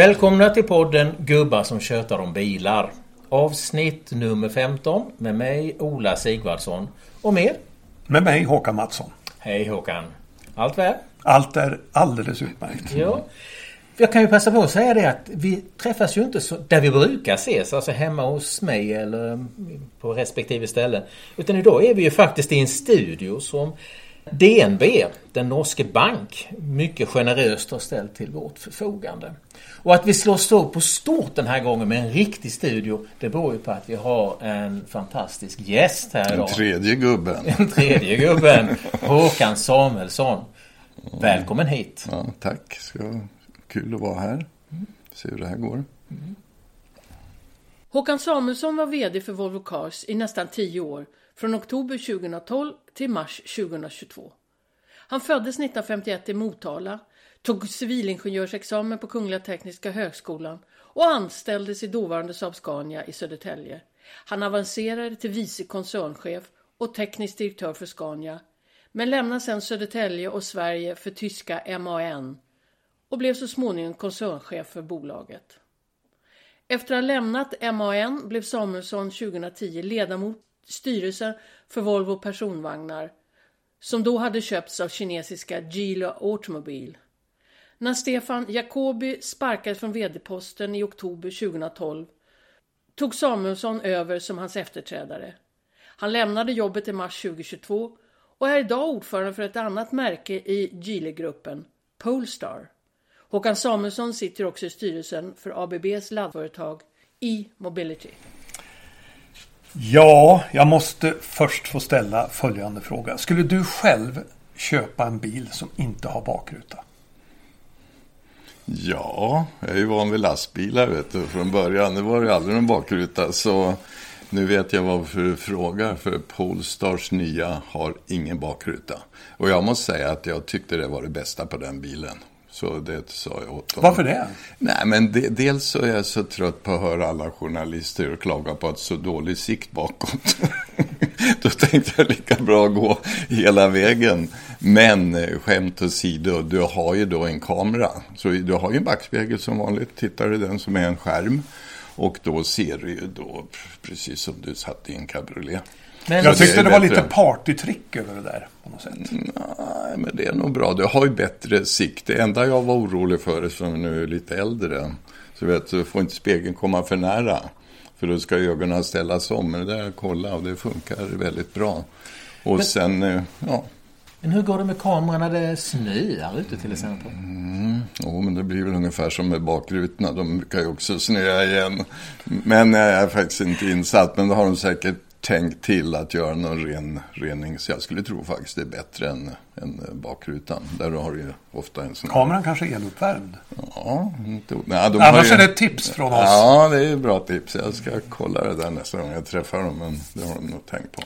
Välkomna till podden Gubbar som tjötar om bilar. Avsnitt nummer 15 med mig Ola Sigvardsson och med Med mig Håkan Mattsson. Hej Håkan! Allt väl? Allt är alldeles utmärkt. Ja. Jag kan ju passa på att säga det att vi träffas ju inte så, där vi brukar ses, alltså hemma hos mig eller på respektive ställen. Utan idag är vi ju faktiskt i en studio som DNB, den norske bank, mycket generöst har ställt till vårt förfogande. Och att vi slår så på stort den här gången med en riktig studio, det beror ju på att vi har en fantastisk gäst här idag. Den tredje gubben. Den tredje gubben, Håkan Samuelsson. Välkommen hit. Ja, tack. Ska, kul att vara här. Se hur det här går. Håkan Samuelsson var VD för Volvo Cars i nästan 10 år, från oktober 2012 till mars 2022. Han föddes 1951 i Motala, tog civilingenjörsexamen på Kungliga Tekniska Högskolan och anställdes i dåvarande Saab Scania i Södertälje. Han avancerade till vice koncernchef och teknisk direktör för Scania, men lämnade sedan Södertälje och Sverige för tyska MAN och blev så småningom koncernchef för bolaget. Efter att ha lämnat MAN blev Samuelsson 2010 ledamot styrelsen för Volvo personvagnar som då hade köpts av kinesiska Geely Automobile. När Stefan Jacobi sparkades från vd-posten i oktober 2012 tog Samuelsson över som hans efterträdare. Han lämnade jobbet i mars 2022 och är idag ordförande för ett annat märke i Geely-gruppen, Polestar. Håkan Samuelsson sitter också i styrelsen för ABBs laddföretag E-mobility. Ja, jag måste först få ställa följande fråga. Skulle du själv köpa en bil som inte har bakruta? Ja, jag är ju van vid lastbilar vet du, från början. Det var ju aldrig någon bakruta. Så nu vet jag varför du frågar. För Polestars nya har ingen bakruta. Och jag måste säga att jag tyckte det var det bästa på den bilen. Så det sa jag åt honom. Varför det? Nej, men de, dels så är jag så trött på att höra alla journalister klaga på att så dålig sikt bakåt. Då tänkte jag lika bra gå hela vägen. Men eh, skämt åsido, du har ju då en kamera. Så du har ju en backspegel som vanligt. Tittar du den som är en skärm. Och då ser du ju då precis som du satt i en cabriolet. Men, Jag tyckte det det var bättre. lite partytrick över det där på något sätt. Nej, men det är nog bra. Du har ju bättre sikt. Det enda jag var orolig för, som nu är lite äldre, så vet du, får inte spegeln komma för nära. För då ska ögonen ställas om. Men det där jag kollade och det funkar väldigt bra. Och Men- sen, eh, ja, men hur går det med kameran när det snöar ute till exempel? Jo, men det blir väl ungefär som med bakrutorna. De brukar ju också snöa igen. Men jag är faktiskt inte insatt. Men då har de säkert tänkt till att göra någon ren rening. Så jag skulle tro faktiskt det är bättre än, än bakrutan. Där har du ju ofta en sån här... Kameran kanske är eluppvärmd. Ja, inte... Nej, de Annars ju... är det ett tips från oss. Ja, det är ett bra tips. Jag ska kolla det där nästa gång jag träffar dem. Men det har de nog tänkt på.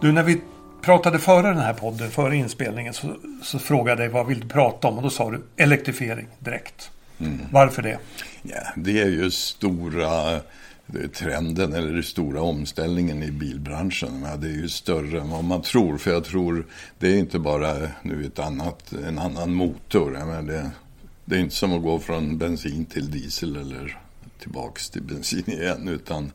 Du, när vi pratade före den här podden, före inspelningen, så, så frågade jag dig vad vill du prata om? Och då sa du elektrifiering direkt. Varför det? Ja, det är ju stora eh, trenden eller den stora omställningen i bilbranschen. Det är ju större än vad man tror. För jag tror det är inte bara nu ett annat, en annan motor. Det, det är inte som att gå från bensin till diesel eller tillbaks till bensin igen. Utan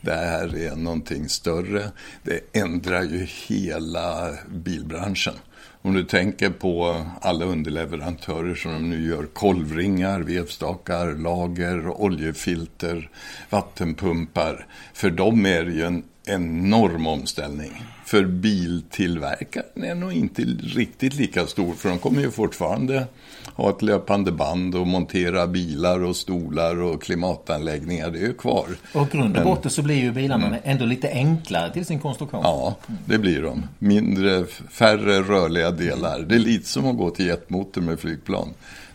det här är någonting större. Det ändrar ju hela bilbranschen. Om du tänker på alla underleverantörer som nu gör kolvringar, vevstakar, lager, oljefilter, vattenpumpar. För dem är det ju en enorm omställning. För biltillverkaren är nog inte riktigt lika stor för de kommer ju fortfarande ha ett löpande band och montera bilar och stolar och klimatanläggningar. Det är ju kvar. Och grund och botten så blir ju bilarna ändå lite enklare till sin konstruktion. Ja, det blir de. Mindre, färre rörliga delar. Det är lite som att gå till jetmotor med flygplan.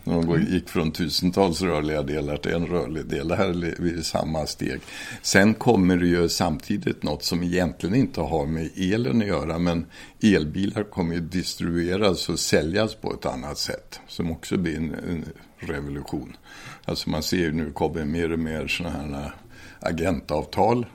När de gick från tusentals rörliga delar till en rörlig del. Det här är samma steg. Sen kommer det ju samtidigt något som egentligen inte har med elen att göra. Men elbilar kommer ju distribueras och säljas på ett annat sätt. Som också blir en, en revolution. Alltså man ser ju nu kommer mer och mer sådana här äh, agentavtal.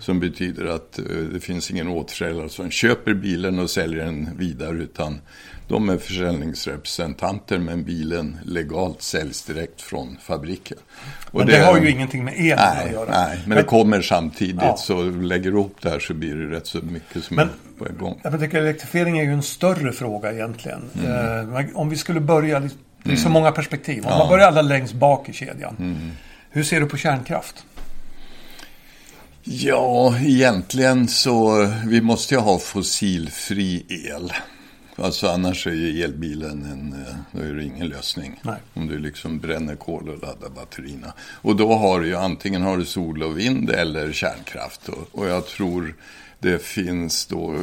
Som betyder att eh, det finns ingen återförsäljare som köper bilen och säljer den vidare utan de är försäljningsrepresentanter men bilen legalt säljs direkt från fabriken. Och Men det, har ju ingenting med el att göra. nej, men det kommer samtidigt Ja. så lägger du ihop det här så blir det rätt så mycket som Men- är på gång. Jag tycker elektrifiering är ju en större fråga egentligen. Mm. Eh, men om vi skulle börja, det är så många perspektiv. Om man börjar allra längst bak i kedjan. Mm. Hur ser du på kärnkraft? Ja, egentligen så vi måste ju ha fossilfri el. Alltså annars är ju elbilen en, eh, då är det ingen lösning. Nej. Om du liksom bränner kol och laddar batterierna. Och då har du ju antingen har du sol och vind eller kärnkraft. Och, och jag tror det finns då,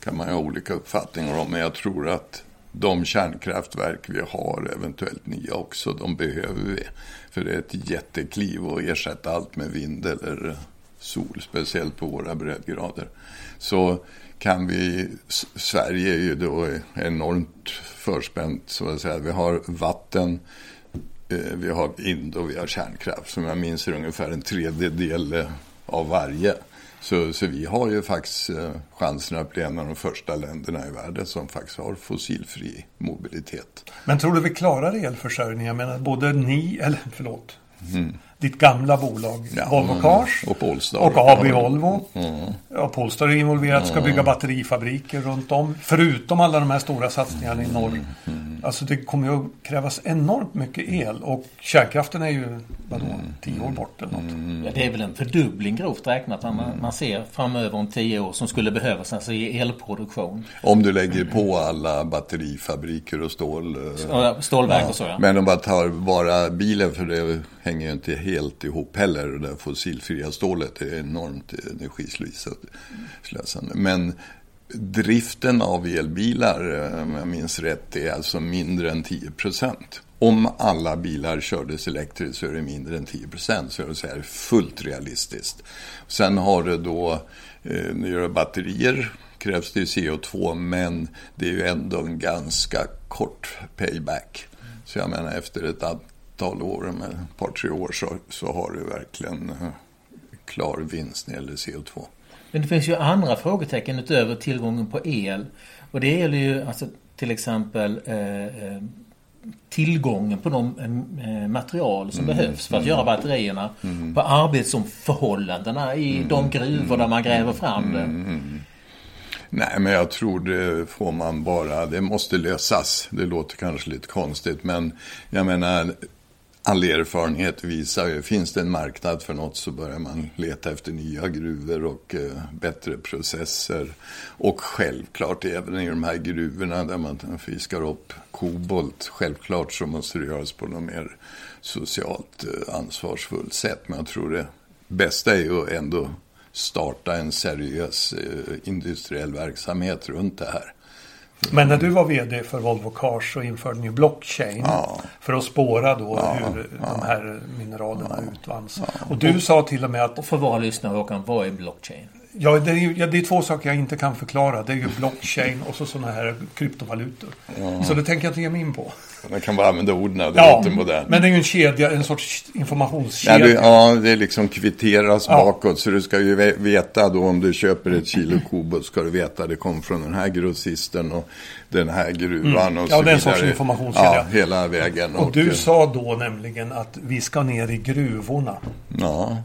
kan man ju ha olika uppfattningar om, men jag tror att de kärnkraftverk vi har, eventuellt nya också, de behöver vi. För det är ett jättekliv att ersätta allt med vind eller sol, speciellt på våra breddgrader. Så kan vi, Sverige är ju då enormt förspänt så att säga. Vi har vatten, eh, vi har vind och vi har kärnkraft. Som jag minns är det ungefär en tredjedel eh, av varje. Så, så vi har ju faktiskt eh, chansen att bli en av de första länderna i världen som faktiskt har fossilfri mobilitet. Men tror du vi klarar elförsörjningen? Jag menar både ni, eller förlåt, ditt gamla bolag Mm. Ja, Volvo mm. Cars Och Polestar. och AB Volvo. Mm. Ja, Polestar är involverat, ska bygga batterifabriker runt om. Förutom alla de här stora satsningarna i norr. Mm. Alltså det kommer ju att krävas enormt mycket el och kärnkraften är ju, vadå, Mm. tio år bort eller något. Ja, det är väl en fördubbling grovt räknat man, man ser framöver om tio år som skulle behövas alltså i elproduktion. Om du lägger på alla batterifabriker och stål. eh, Ja, Stålverk och så ja. Men om man tar bara bilen, för det hänger ju inte helt ihop heller. Det där fossilfria stålet är enormt energislösande. Men driften av elbilar, eh, om jag minns rätt, är alltså mindre än 10 procent. Om alla bilar kördes elektriskt så är det mindre än 10 procent. Så jag säger fullt realistiskt. Sen har du då, eh, när du gör batterier krävs det ju CO2 men det är ju ändå en ganska kort payback. Så jag menar efter ett antal år, med ett par tre år så, så har du verkligen eh, klar vinst när det gäller CO2. Men det finns ju andra frågetecken utöver tillgången på el. Och det gäller ju alltså till exempel eh, eh, tillgången på de eh, material som behövs för att göra batterierna. På arbetsförhållandena i de gruvor där man gräver fram det. Nej, men jag tror det får man bara, det måste lösas. Det låter kanske lite konstigt, men jag menar, all erfarenhet visar ju, finns det en marknad för något så börjar man leta efter nya gruvor och eh, bättre processer. Och självklart även i de här gruvorna där man fiskar upp kobolt, självklart så måste det göras på något mer socialt eh, ansvarsfullt sätt. Men jag tror det bästa är ju ändå starta en seriös eh, industriell verksamhet runt det här. Men när du var VD för Volvo Cars så införde ni blockchain Ja. för att spåra då hur de här mineralerna utvanns. Och du sa till och med att Och för våra lyssnare Håkan, vad är blockchain? Ja, det, är, ja, det är två saker jag inte kan förklara. Det är ju blockchain och så sådana här kryptovalutor. Så det tänker jag inte ge mig in på. Man kan bara använda orden, det Ja, låter modernt. men det är ju en kedja, en sorts Ja, informationskedja. det, ja, det liksom kvitteras Ja. bakåt. Så du ska ju ve- veta då om du köper ett kilo kobolt ska du veta det kom från den här grossisten och den här gruvan och Ja, så det är en vidare. sorts informationskedja. Ja, hela vägen. Och du eh, sa då nämligen att vi ska ner i gruvorna. Ja,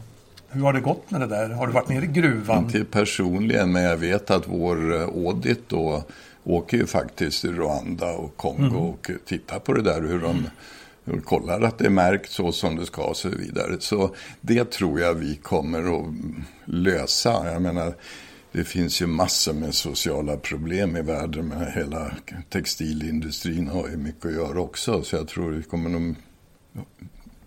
Hur har det gått med det där? Har du varit nere i gruvan? inte personligen men jag vet att vår eh, audit då åker ju faktiskt till Rwanda och Kongo Mm. och tittar på det där hur de de kollar att det är märkt så som det ska och så vidare. Så det tror jag vi kommer att lösa. Jag menar, det finns ju massor med sociala problem i världen med hela textilindustrin har ju mycket att göra också. Så jag tror vi kommer nog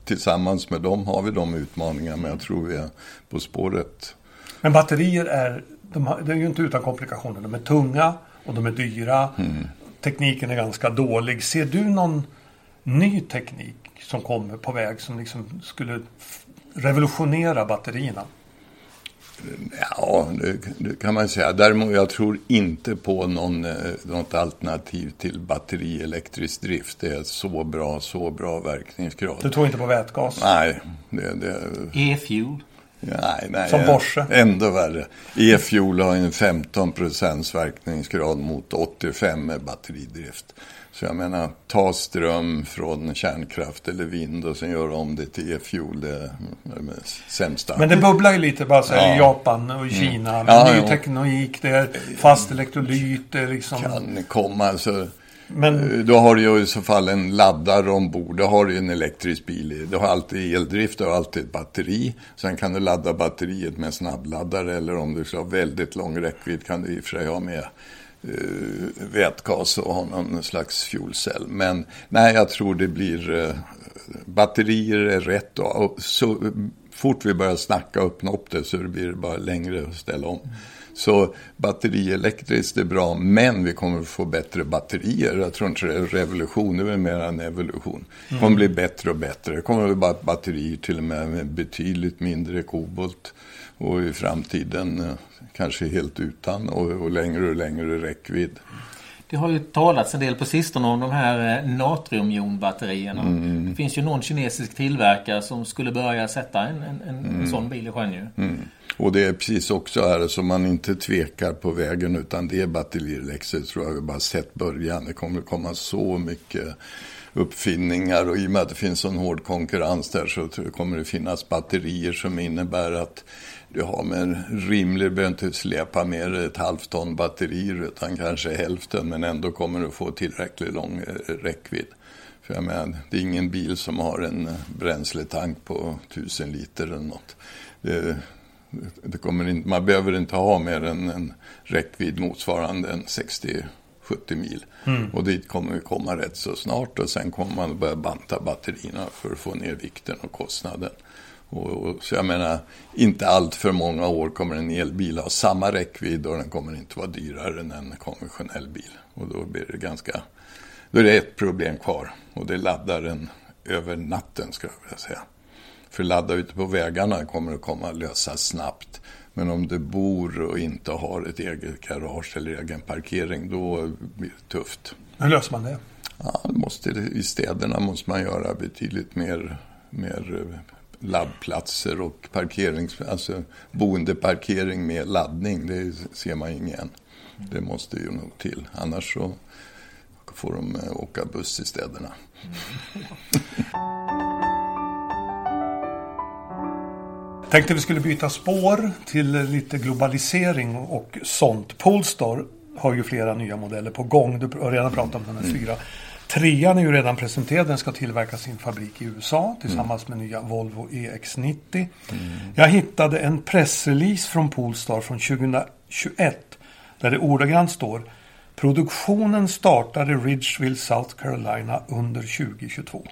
tillsammans med dem har vi de utmaningarna men jag tror vi är på spåret. Men batterier är, de, har- det är ju inte utan komplikationer. De är tunga och de är dyra. Tekniken är ganska dålig. Ser du någon ny teknik som kommer på väg som liksom skulle revolutionera batterierna? Ja, det, det kan man säga. Däremot jag tror inte på någon, eh, något alternativ till batterielektrisk drift. Det är så bra, så bra verkningsgrad. Du tror inte på vätgas? Nej, det, det, E-fuel? Nej, nej, Som Porsche. Ändå värre. E-fuel har en 15 procents verkningsgrad mot 85 med batteridrift. Så jag menar, ta ström från kärnkraft eller vind och sen göra om det till e-fuel. Det är det sämsta. Men det bubblar ju lite bara så Ja. Mm. i Japan och i Kina. Ja, ny ja. teknik, det är fast elektrolyt, det är liksom... kan komma. Alltså, Men Då har du ju i så fall en laddare ombord. Då har du en elektrisk bil. Du har alltid eldrift, har alltid ett batteri. Sen kan du ladda batteriet med snabbladdare eller om du ska ha väldigt lång räckvidd kan du i och för sig ha med Eh, vätgas och ha någon slags fuelcell. Men nej, jag tror det blir eh, batterier är rätt. Och, och så fort vi börjar snacka och öppna upp det så blir det bara längre att ställa om. Så batterielektriskt är bra, men vi kommer att få bättre batterier. Jag tror inte det är en revolution, det är mer en evolution. Det kommer bli bättre och bättre. Det kommer att vara batterier till och med med betydligt mindre kobolt. Och i framtiden eh, kanske helt utan och, och längre och längre räckvidd. Det har ju talats en del på sistone om de här eh, natriumjonbatterierna. Mm. Det finns ju någon kinesisk tillverkare som skulle börja sätta en, en, en, en sån bil i sjön ju. Mm. Och det är precis också här som man inte tvekar på vägen utan det är batterielektriskt tror jag vi bara sett början. Det kommer komma så mycket uppfinningar och i och med att det finns en hård konkurrens där så kommer det finnas batterier som innebär att du har med en rimlig, behöver inte släpa mer ett halvt ton batterier utan kanske hälften men ändå kommer du få tillräckligt lång eh, räckvidd. För jag menar, det är ingen bil som har en eh, bränsletank på 1000 liter eller något. Det, det kommer inte, man behöver inte ha mer än en räckvidd motsvarande en 60-70 mil. Och dit kommer vi komma rätt så snart och sen kommer man att börja banta batterierna för att få ner vikten och kostnaden. Och, och, så jag menar, inte allt för många år kommer en elbil ha samma räckvidd och den kommer inte vara dyrare än en konventionell bil. Och då blir det ganska, då är det ett problem kvar och det är laddaren över natten ska jag vilja säga. För ladda ute på vägarna kommer att komma att lösas snabbt. Men om du bor och inte har ett eget garage eller egen parkering, då blir det tufft. hur löser man det? Ja, måste, I städerna måste man göra betydligt mer, mer laddplatser och parkerings, alltså boendeparkering med laddning. Det ser man ingen. Det måste ju nog till. Annars så får de eh, åka buss i städerna. Tänkte vi skulle byta spår till lite globalisering och sånt. Polestar har ju flera nya modeller på gång. Du har redan pratat om den här fyra. Trean är ju redan presenterad. Den ska tillverkas i sin fabrik i USA tillsammans med nya Volvo EX90. Jag hittade en pressrelease från Polestar från 2021 där det ordagrant står Produktionen startar i Ridgeville, South Carolina under 2022.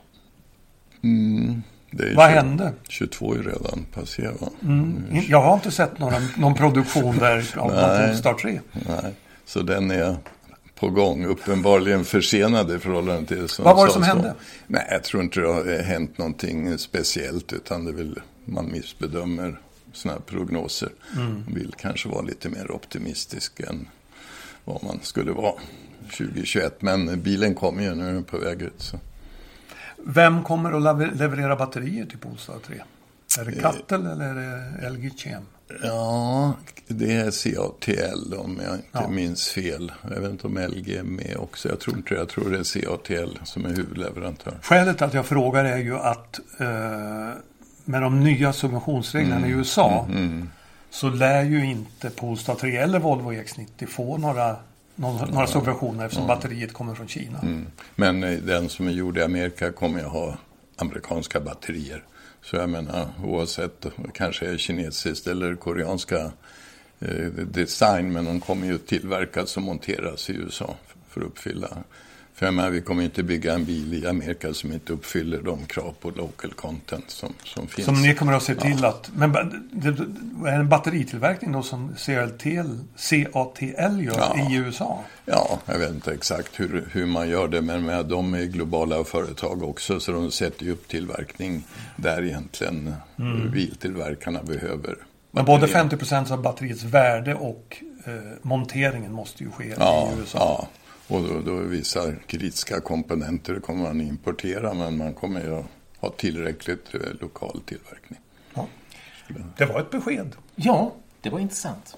Det är Vad tju- hände? 22 är redan passerat. va? Jag har inte sett någon, någon produktion där av. Polestar 3. Nej, så den är på gång. Uppenbarligen försenad i förhållande till som Vad var det som hände? Nej, jag tror inte det har hänt någonting speciellt utan det är väl man missbedömer sådana här prognoser. Mm. Vill kanske vara lite mer optimistisk än vad man skulle vara 2021. Men bilen kommer ju nu är den på väg ut. Så. Vem kommer att lever- leverera batterier till Polestar 3? Är Eh. det Kattel eller är det LG Chem? Ja, det är CATL om jag inte Ja. minns fel. Jag vet inte om LG är med också. Jag tror inte det. Jag tror det är CATL som är huvudleverantör. Skälet att jag frågar är ju att eh, med de nya subventionsreglerna Mm. i USA så lär ju inte Polestar 3 eller Volvo EX90 få några, någon, några subventioner eftersom batteriet kommer från Kina. Mm. Men eh, den som är gjord i Amerika kommer ju ha amerikanska batterier. Så jag menar oavsett, kanske är kinesiskt eller koreanska eh, design, men de kommer ju tillverkas och monteras i USA för att uppfylla. För jag menar, vi kommer inte bygga en bil i Amerika som inte uppfyller de krav på local content som, som finns. Som ni kommer att se till att... Men det, det, är en batteritillverkning då som CLTL, CATL gör Ja. i USA? Ja, jag vet inte exakt hur, hur man gör det, men med, de är globala företag också, så de sätter ju upp tillverkning där egentligen mm. biltillverkarna behöver. Men både batterier. 50 procent av batteriets värde och eh, monteringen måste ju ske Ja, i USA. ja. Och då, då vissa kritiska komponenter kommer man importera, men man kommer ju ha tillräckligt eh, lokal tillverkning. Ja. Det var ett besked. Ja, det var intressant.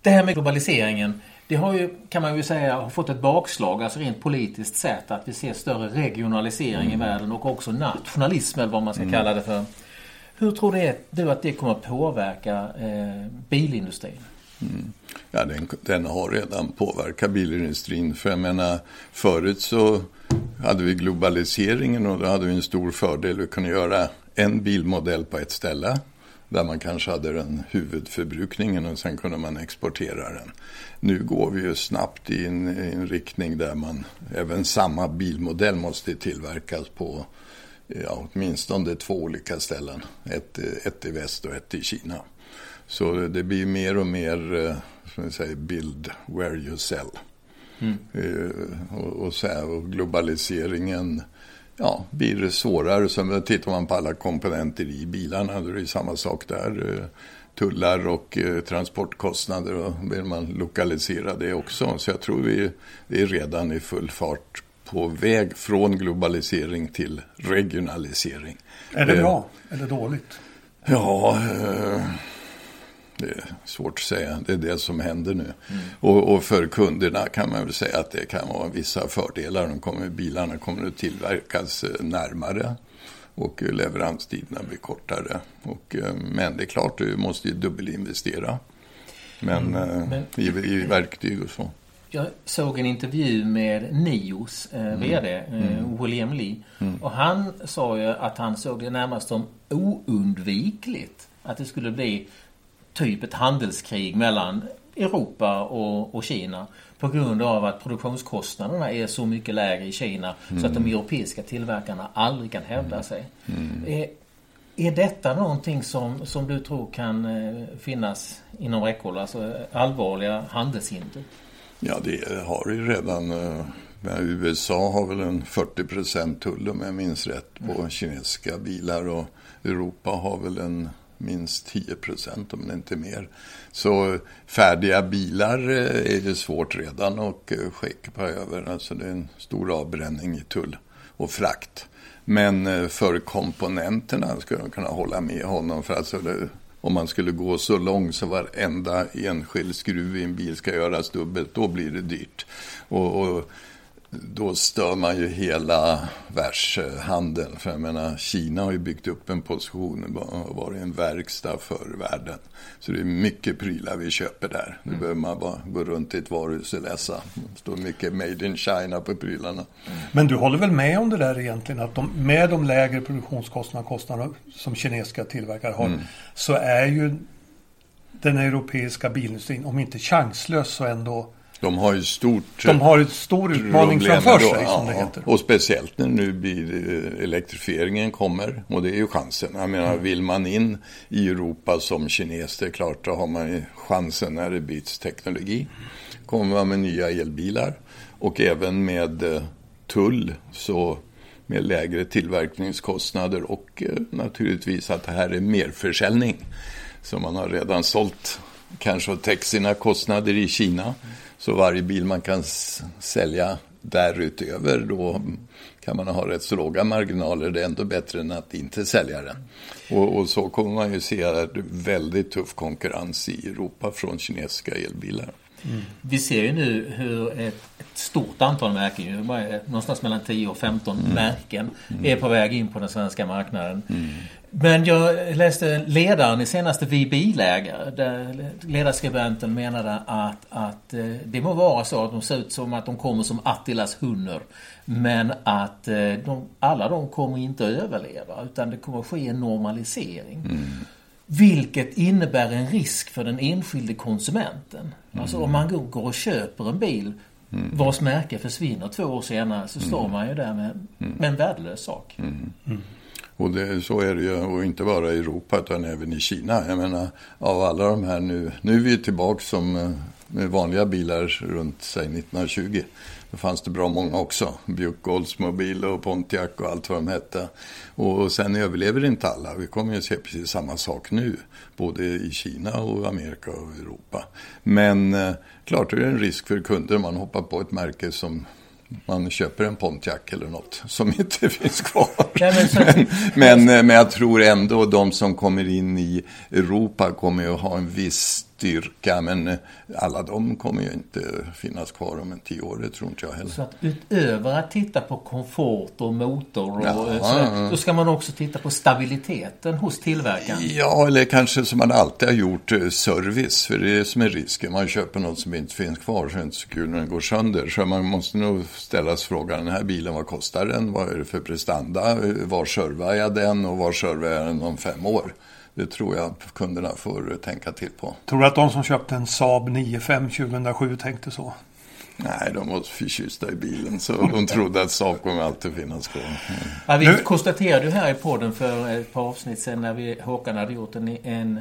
Det här med globaliseringen, det har ju, kan man ju säga, har fått ett bakslag, alltså rent politiskt sett, att vi ser större regionalisering mm. i världen och också nationalism eller vad man ska mm. kalla det för. Hur tror du att det kommer att påverka eh, bilindustrin? Mm. Ja, den, den, har redan påverkat bilindustrin. För jag menar, förut så hade vi globaliseringen och då hade vi en stor fördel. Vi kunde göra en bilmodell på ett ställe där man kanske hade den huvudförbrukningen och sen kunde man exportera den. Nu går vi ju snabbt i en, i en riktning där man även samma bilmodell måste tillverkas på ja, åtminstone två olika ställen. Ett, ett i väst och ett i Kina. Så det blir mer och mer eh, som vi säger, build where you sell. Mm. Eh, och, och, så här, och globaliseringen ja, blir det svårare. Så tittar man på alla komponenter i bilarna, då är det samma sak där. Eh, tullar och transportkostnader och vill man lokalisera det också. Så jag tror vi, är redan i full fart på väg från globalisering till regionalisering. Är det bra eller dåligt? Ja, det är svårt att säga. Det är det som händer nu. Mm. Och, och, för kunderna kan man väl säga att det kan vara vissa fördelar. De kommer, bilarna kommer att tillverkas eh, närmare och leveranstiderna blir kortare. Och, eh, men det är klart, du måste ju dubbelinvestera. Men, mm. men i, i verktyg och så. Jag såg en intervju med Nios eh, mm. VD, eh, mm. William Lee. Mm. Och han sa ju att han såg det närmast som oundvikligt att det skulle bli typ ett handelskrig mellan Europa och, och Kina på grund av att produktionskostnaderna är så mycket lägre i Kina mm. så att de mm. europeiska tillverkarna aldrig kan hävda mm. sig. Mm. Är, är detta någonting som, som du tror kan eh, finnas inom räckhåll, alltså allvarliga handelshinder? Ja, det har ju redan. Eh, USA har väl en 40 tull om jag minns rätt på mm. kinesiska bilar och Europa har väl en minst 10 procent om det inte mer. Så färdiga bilar eh, är det svårt redan att eh, skicka över. Alltså det är en stor avbränning i tull och frakt. Men eh, för komponenterna skulle jag kunna hålla med honom. För alltså det, om man skulle gå så långt så varenda enskild skruv i en bil ska göras dubbelt, då blir det dyrt. och, och då stör man ju hela världshandeln. För jag menar, Kina har ju byggt upp en position och varit en verkstad för världen. Så det är mycket prylar vi köper där. Nu mm. behöver man bara gå runt i ett varuhus och läsa. Det står mycket Made in China på prylarna. Mm. Men du håller väl med om det där egentligen? Att de, med de lägre produktionskostnaderna kostnader som kinesiska tillverkare har mm. så är ju den europeiska bilindustrin, om inte chanslös så ändå de har ju stort De har en stor utmaning framför sig, som det heter. Och speciellt när nu blir eh, elektrifieringen kommer. Och det är ju chansen. Jag menar, mm. vill man in i Europa som kines, det är klart, då har man chansen när det byts teknologi. Kommer man med nya elbilar och även med eh, tull, så med lägre tillverkningskostnader och eh, naturligtvis att det här är merförsäljning. Så man har redan sålt kanske och täckt sina kostnader i Kina. Så varje bil man kan sälja därutöver då kan man ha rätt så låga marginaler. Det är ändå bättre än att inte sälja den. Och, och så kommer man ju se väldigt tuff konkurrens i Europa från kinesiska elbilar. Mm. Vi ser ju nu hur ett, ett stort antal märken, någonstans mellan 10 och 15 mm. märken, mm. är på väg in på den svenska marknaden. Mm. Men jag läste ledaren i senaste Vi bilägare där ledarskribenten menade att, att eh, det må vara så att de ser ut som att de kommer som Attilas hundar. Men att eh, de, alla de kommer inte att överleva utan det kommer att ske en normalisering. Mm. Vilket innebär en risk för den enskilde konsumenten. Mm. Alltså om man går och köper en bil mm. vars märke försvinner två år senare så står mm. man ju där med, mm. med en värdelös sak. Och det, så är det ju, och inte bara i Europa utan även i Kina. Jag menar, av alla de här nu, nu är vi tillbaka som eh, med vanliga bilar runt, säg 1920. Då fanns det bra många också. Buick Oldsmobile och Pontiac och allt vad de hette. Och sen överlever inte alla. Vi kommer ju se precis samma sak nu. Både i Kina och Amerika och Europa. Men eh, klart är det en risk för kunder. Man hoppar på ett märke som man köper en Pontiac eller något som inte finns kvar. Ja, men, men, men, men jag tror ändå de som kommer in i Europa kommer att ha en viss styrka. Men eh, alla de kommer ju inte finnas kvar om en tio år, det tror inte jag heller. Så att utöver att titta på komfort och motor och ja, så, då ska man också titta på stabiliteten hos tillverkaren? Ja, eller kanske som man alltid har gjort, eh, service. För det är som är risken. Man köper något som inte finns kvar så är det inte så kul när den går sönder. Så man måste nog ställa sig frågan, den här bilen, vad kostar den? Vad är det för prestanda? Var servar jag den och var servar jag den om fem år? Det tror jag kunderna får tänka till på. Tror du att de som köpte en Saab 95 2007 tänkte så? Nej, de var förtjusta i bilen så de trodde att Saab kommer alltid finnas kvar. Mm. Ja, vi konstaterade ju här i podden för ett par avsnitt sedan när vi, Håkan hade gjort en, en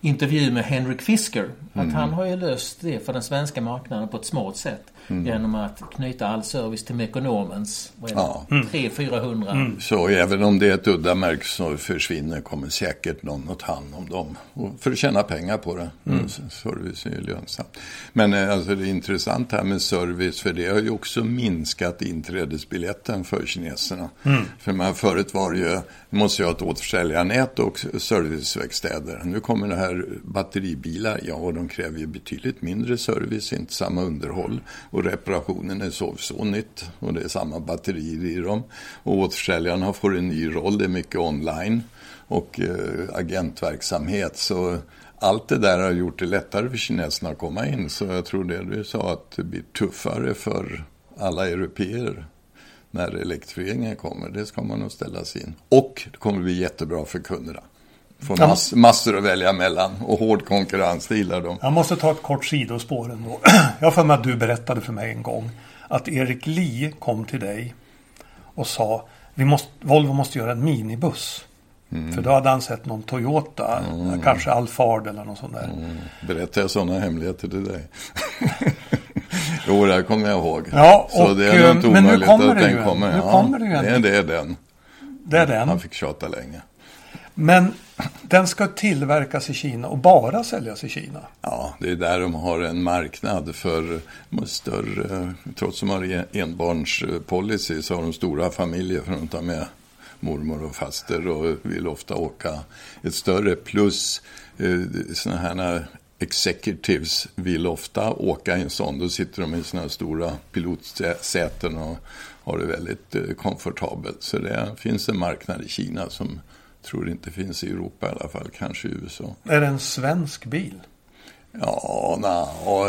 intervju med Henrik Fisker. Att han har ju löst det för den svenska marknaden på ett smart sätt. Mm. Genom att knyta all service till Mekonomens ja. 300-400. Mm. Så även om det är ett udda märke som försvinner kommer säkert någon att ta hand om dem. Och för att tjäna pengar på det. Mm. Service är ju lönsamt. Men eh, alltså, det är intressant här med service för det har ju också minskat inträdesbiljetten för kineserna. Mm. För man, förut var det ju, måste jag ha ett återsäljarnät och serviceverkstäder. Nu kommer det här batteribilar, ja och de kräver ju betydligt mindre service, inte samma underhåll och reparationen är så, så nytt och det är samma batterier i dem. Och återsäljarna får en ny roll, det är mycket online och eh, agentverksamhet. Så allt det där har gjort det lättare för kineserna att komma in. Så jag tror det du sa att det blir tuffare för alla europeer när elektrifieringen kommer. Det ska man nog ställa sig in. Och det kommer bli jättebra för kunderna. Får mass, massor att välja mellan och hård konkurrens, det gillar de. Jag måste ta ett kort sidospår ändå. Jag för mig att du berättade för mig en gång att Erik Lee kom till dig och sa vi måste, Volvo måste göra en minibuss. Mm. För då hade han sett någon Toyota, mm. kanske Alphard eller något sånt där. Mm. Berättar jag sådana hemligheter till dig? jo, det här kommer jag ihåg. Ja, Så det är något men nu kommer att den ju kommer. Nu kommer det ju en. Det är den. Det är den. Han fick tjata länge. Men den ska tillverkas i Kina och bara säljas i Kina. Ja, det är där de har en marknad för större, trots att de har enbarnspolicy så har de stora familjer för att ta med mormor och faster och vill ofta åka ett större plus eh, sådana här executives vill ofta åka i en sån. Då sitter de i sådana stora pilotsäten och har det väldigt eh, komfortabelt. Så det finns en marknad i Kina som tror inte finns i Europa i alla fall, kanske i USA. Är det en svensk bil? Ja, na,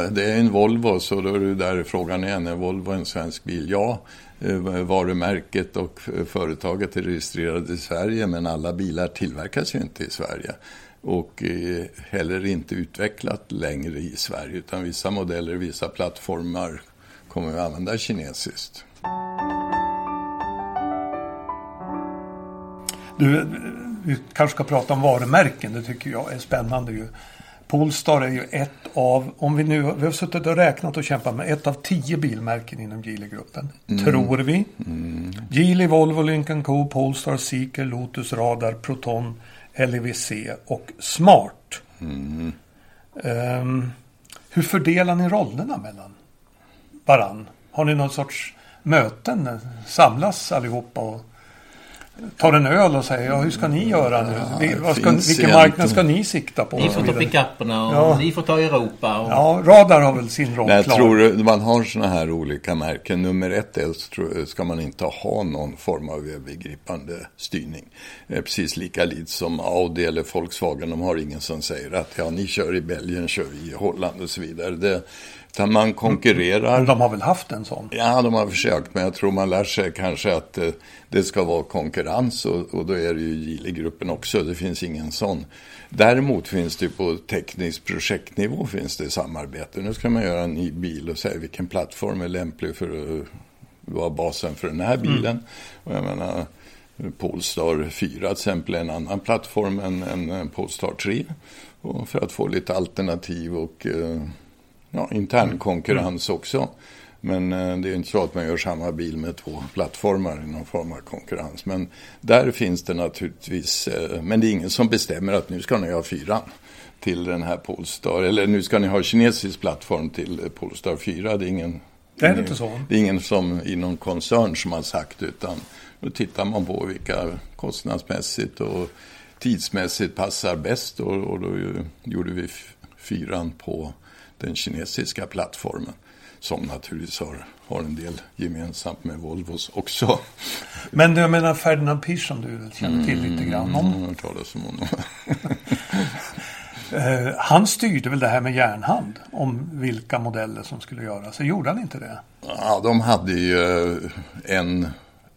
det är en Volvo så då är det där frågan igen. Är Volvo en svensk bil? Ja, eh, varumärket och företaget är registrerade i Sverige men alla bilar tillverkas ju inte i Sverige och heller inte utvecklat längre i Sverige utan vissa modeller, vissa plattformar kommer att använda kinesiskt. Du, vi kanske ska prata om varumärken. Det tycker jag är spännande ju. Polestar är ju ett av, om vi nu, vi har suttit och räknat och kämpat med ett av tio bilmärken inom Geely-gruppen. Mm. Tror vi. Mm. Geely, Volvo, Lincoln Co, Polestar, Seeker, Lotus, Radar, Proton, LEVC och Smart. Mm. Um, hur fördelar ni rollerna mellan varann? Har ni någon sorts möten? Samlas allihopa och tar en öl och säger ja, hur ska ni göra nu? Ja, ska, vilken marknad ska ni sikta på? Ni får ta pickuperna och ja. ni får ta Europa. Och... Ja, Radar har väl sin roll Nej, jag klar. tror man har sådana här olika märken. Nummer ett är ska man inte ha någon form av övergripande styrning. Precis lika lite som Audi eller Volkswagen. De har ingen som säger att ja, ni kör i Belgien, kör vi i Holland och så vidare. Det, utan man konkurrerar. Men de har väl haft en sån? Ja, de har försökt. Men jag tror man lär sig kanske att eh, det ska vara konkurrens. Och, och då är det ju Geely-gruppen också. Det finns ingen sån. Däremot finns det på teknisk projektnivå finns det samarbete. Nu ska man göra en ny bil och säga vilken plattform är lämplig för att vara basen för den här mm. bilen. Mm. Och jag menar, Polestar 4 till exempel är en annan plattform än, än Polestar 3. Och för att få lite alternativ och eh, ja, intern konkurrens också. Men eh, det är inte så att man gör samma bil med två plattformar i någon form av konkurrens. Men där finns det naturligtvis, eh, men det är ingen som bestämmer att nu ska ni ha fyran till den här Polestar. Eller nu ska ni ha kinesisk plattform till Polestar 4. Det är ingen Det är inte så? Det är ingen som i någon koncern som har sagt utan då tittar man på vilka kostnadsmässigt och tidsmässigt passar bäst och, och då gjorde vi fyran på den kinesiska plattformen som naturligtvis har, har en del gemensamt med Volvos också. Men jag menar Ferdinand Pisch som du känner till lite grann om. Mm, talas om honom. Eh, han styrde väl det här med järnhand om vilka modeller som skulle göras. Så gjorde han inte det? Ja, de hade ju en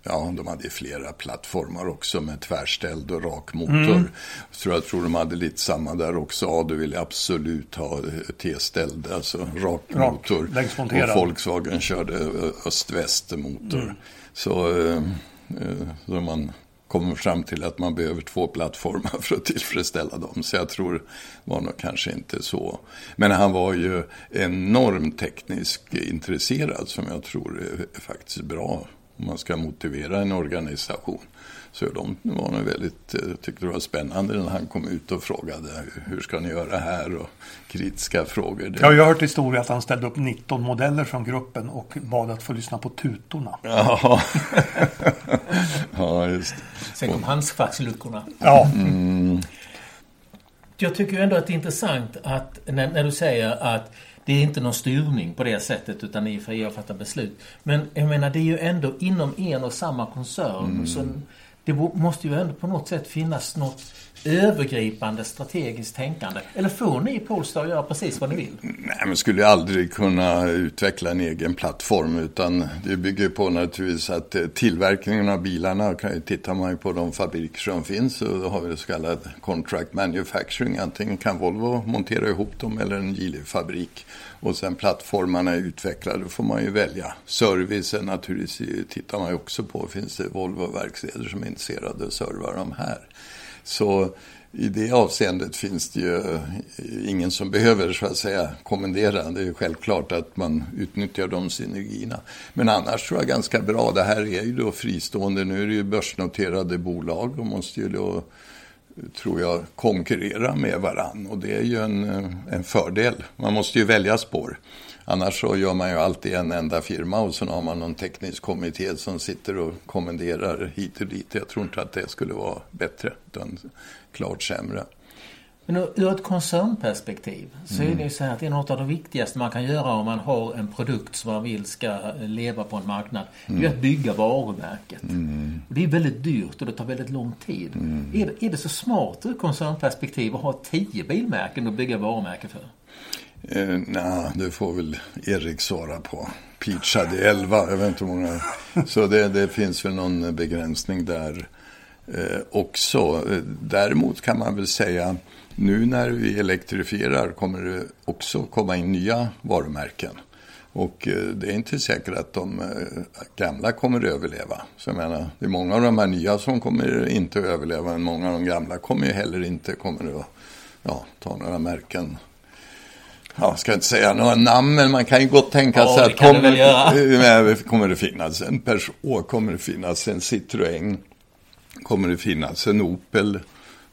Ja, de hade flera plattformar också med tvärställd och rak motor. Mm. Så jag tror de hade lite samma där också. Ja, du ville absolut ha T-ställd, alltså rak, rak motor. Och Volkswagen körde öst-väst motor. Mm. Så, eh, så man kommer fram till att man behöver två plattformar för att tillfredsställa dem. Så jag tror var nog kanske inte så. Men han var ju enormt tekniskt intresserad som jag tror är faktiskt bra om man ska motivera en organisation. Så de var nog väldigt, eh, tyckte det var spännande när han kom ut och frågade hur ska ni göra här och kritiska frågor. Jag har hört historia att han ställde upp 19 modeller från gruppen och bad att få lyssna på tutorna. Ja, ja just Sen kom handskfacksluckorna. Ja. Mm. Jag tycker ändå att det är intressant att när, när du säger att det är inte någon styrning på det sättet utan ni är fria att fatta beslut. Men jag menar det är ju ändå inom en och samma koncern. Mm. Så det måste ju ändå på något sätt finnas något övergripande strategiskt tänkande. Eller får ni i Polestar göra precis vad ni vill? Nej, men skulle aldrig kunna utveckla en egen plattform utan det bygger på naturligtvis att eh, tillverkningen av bilarna, tittar man ju på de fabriker som finns så då har vi det så kallad contract manufacturing. Antingen kan Volvo montera ihop dem eller en Geely-fabrik. Och sen plattformarna är utvecklade, då får man ju välja. Servicen naturligtvis tittar man ju också på. Finns det Volvo-verkstäder som är intresserade att serva de här? Så i det avseendet finns det ju eh, ingen som behöver så att säga kommendera. Det är självklart att man utnyttjar de synergierna. Men annars tror jag ganska bra. Det här är ju då fristående. Nu är det ju börsnoterade bolag och måste ju då tror jag konkurrera med varann och det är ju en, eh, en fördel. Man måste ju välja spår. Annars så gör man ju alltid en enda firma och så har man någon teknisk kommitté som sitter och kommenderar hit och dit. Jag tror inte att det skulle vara bättre, utan klart sämre. Men ur ett koncernperspektiv så mm. är det ju så här att det är något av det viktigaste man kan göra om man har en produkt som man vill ska leva på en marknad. Mm. Det är att bygga varumärket. Mm. Det är väldigt dyrt och det tar väldigt lång tid. Mm. Är, det, är det så smart ur koncernperspektiv att ha tio bilmärken att bygga varumärke för? Eh, Nej, det får väl Erik svara på. Peach hade 11, jag vet inte hur många. Så det, det finns väl någon begränsning där eh, också. Eh, däremot kan man väl säga nu när vi elektrifierar kommer det också komma in nya varumärken. Och eh, det är inte säkert att de eh, gamla kommer att överleva. Så jag menar, det är många av de här nya som kommer inte att överleva, men många av de gamla kommer ju heller inte kommer att ja, ta några märken jag ska inte säga några namn, men man kan ju gott tänka ja, sig att kommer, kommer det finnas en Peugeot, kommer det finnas en Citroën, kommer det finnas en Opel eh,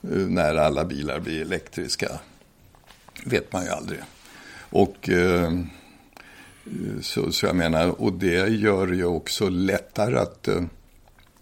när alla bilar blir elektriska. vet man ju aldrig. Och eh, så, så jag menar, och det gör ju också lättare att eh,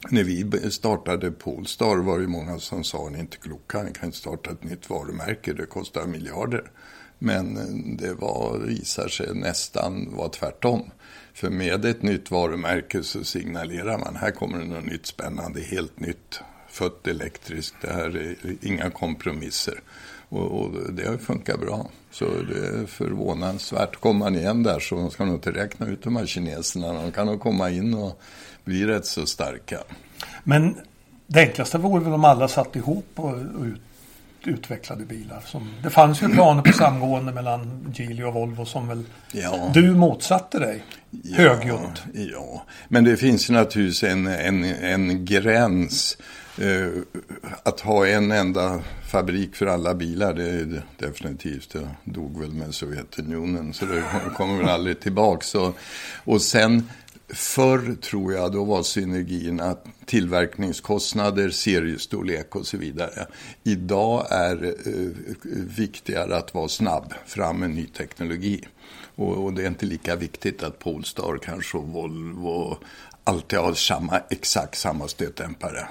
när vi startade Polestar var det många som sa ni är inte kloka, ni kan inte starta ett nytt varumärke, det kostar miljarder. Men det var, visar sig nästan vara tvärtom. För med ett nytt varumärke så signalerar man här kommer det något nytt spännande, helt nytt. Fött elektriskt, det här är inga kompromisser. Och, och det funkat bra. Så det är förvånansvärt. Kommer man igen där så ska man inte räkna ut de här kineserna. De kan nog komma in och bli rätt så starka. Men det enklaste vore väl om alla satt ihop och, och ut utvecklade bilar. Som, det fanns ju planer på samgående mellan Geely och Volvo som väl ja. du motsatte dig ja, högljutt. Ja, men det finns ju naturligtvis en, en, en gräns. Eh, att ha en enda fabrik för alla bilar, det är definitivt, det dog väl med Sovjetunionen så det kommer väl aldrig tillbaka. Och sen Förr tror jag då var synergin att tillverkningskostnader, seriestorlek och så vidare. Idag är det eh, viktigare att vara snabb fram med ny teknologi. Och, och, det är inte lika viktigt att Polestar kanske och Volvo alltid har samma, exakt samma stötdämpare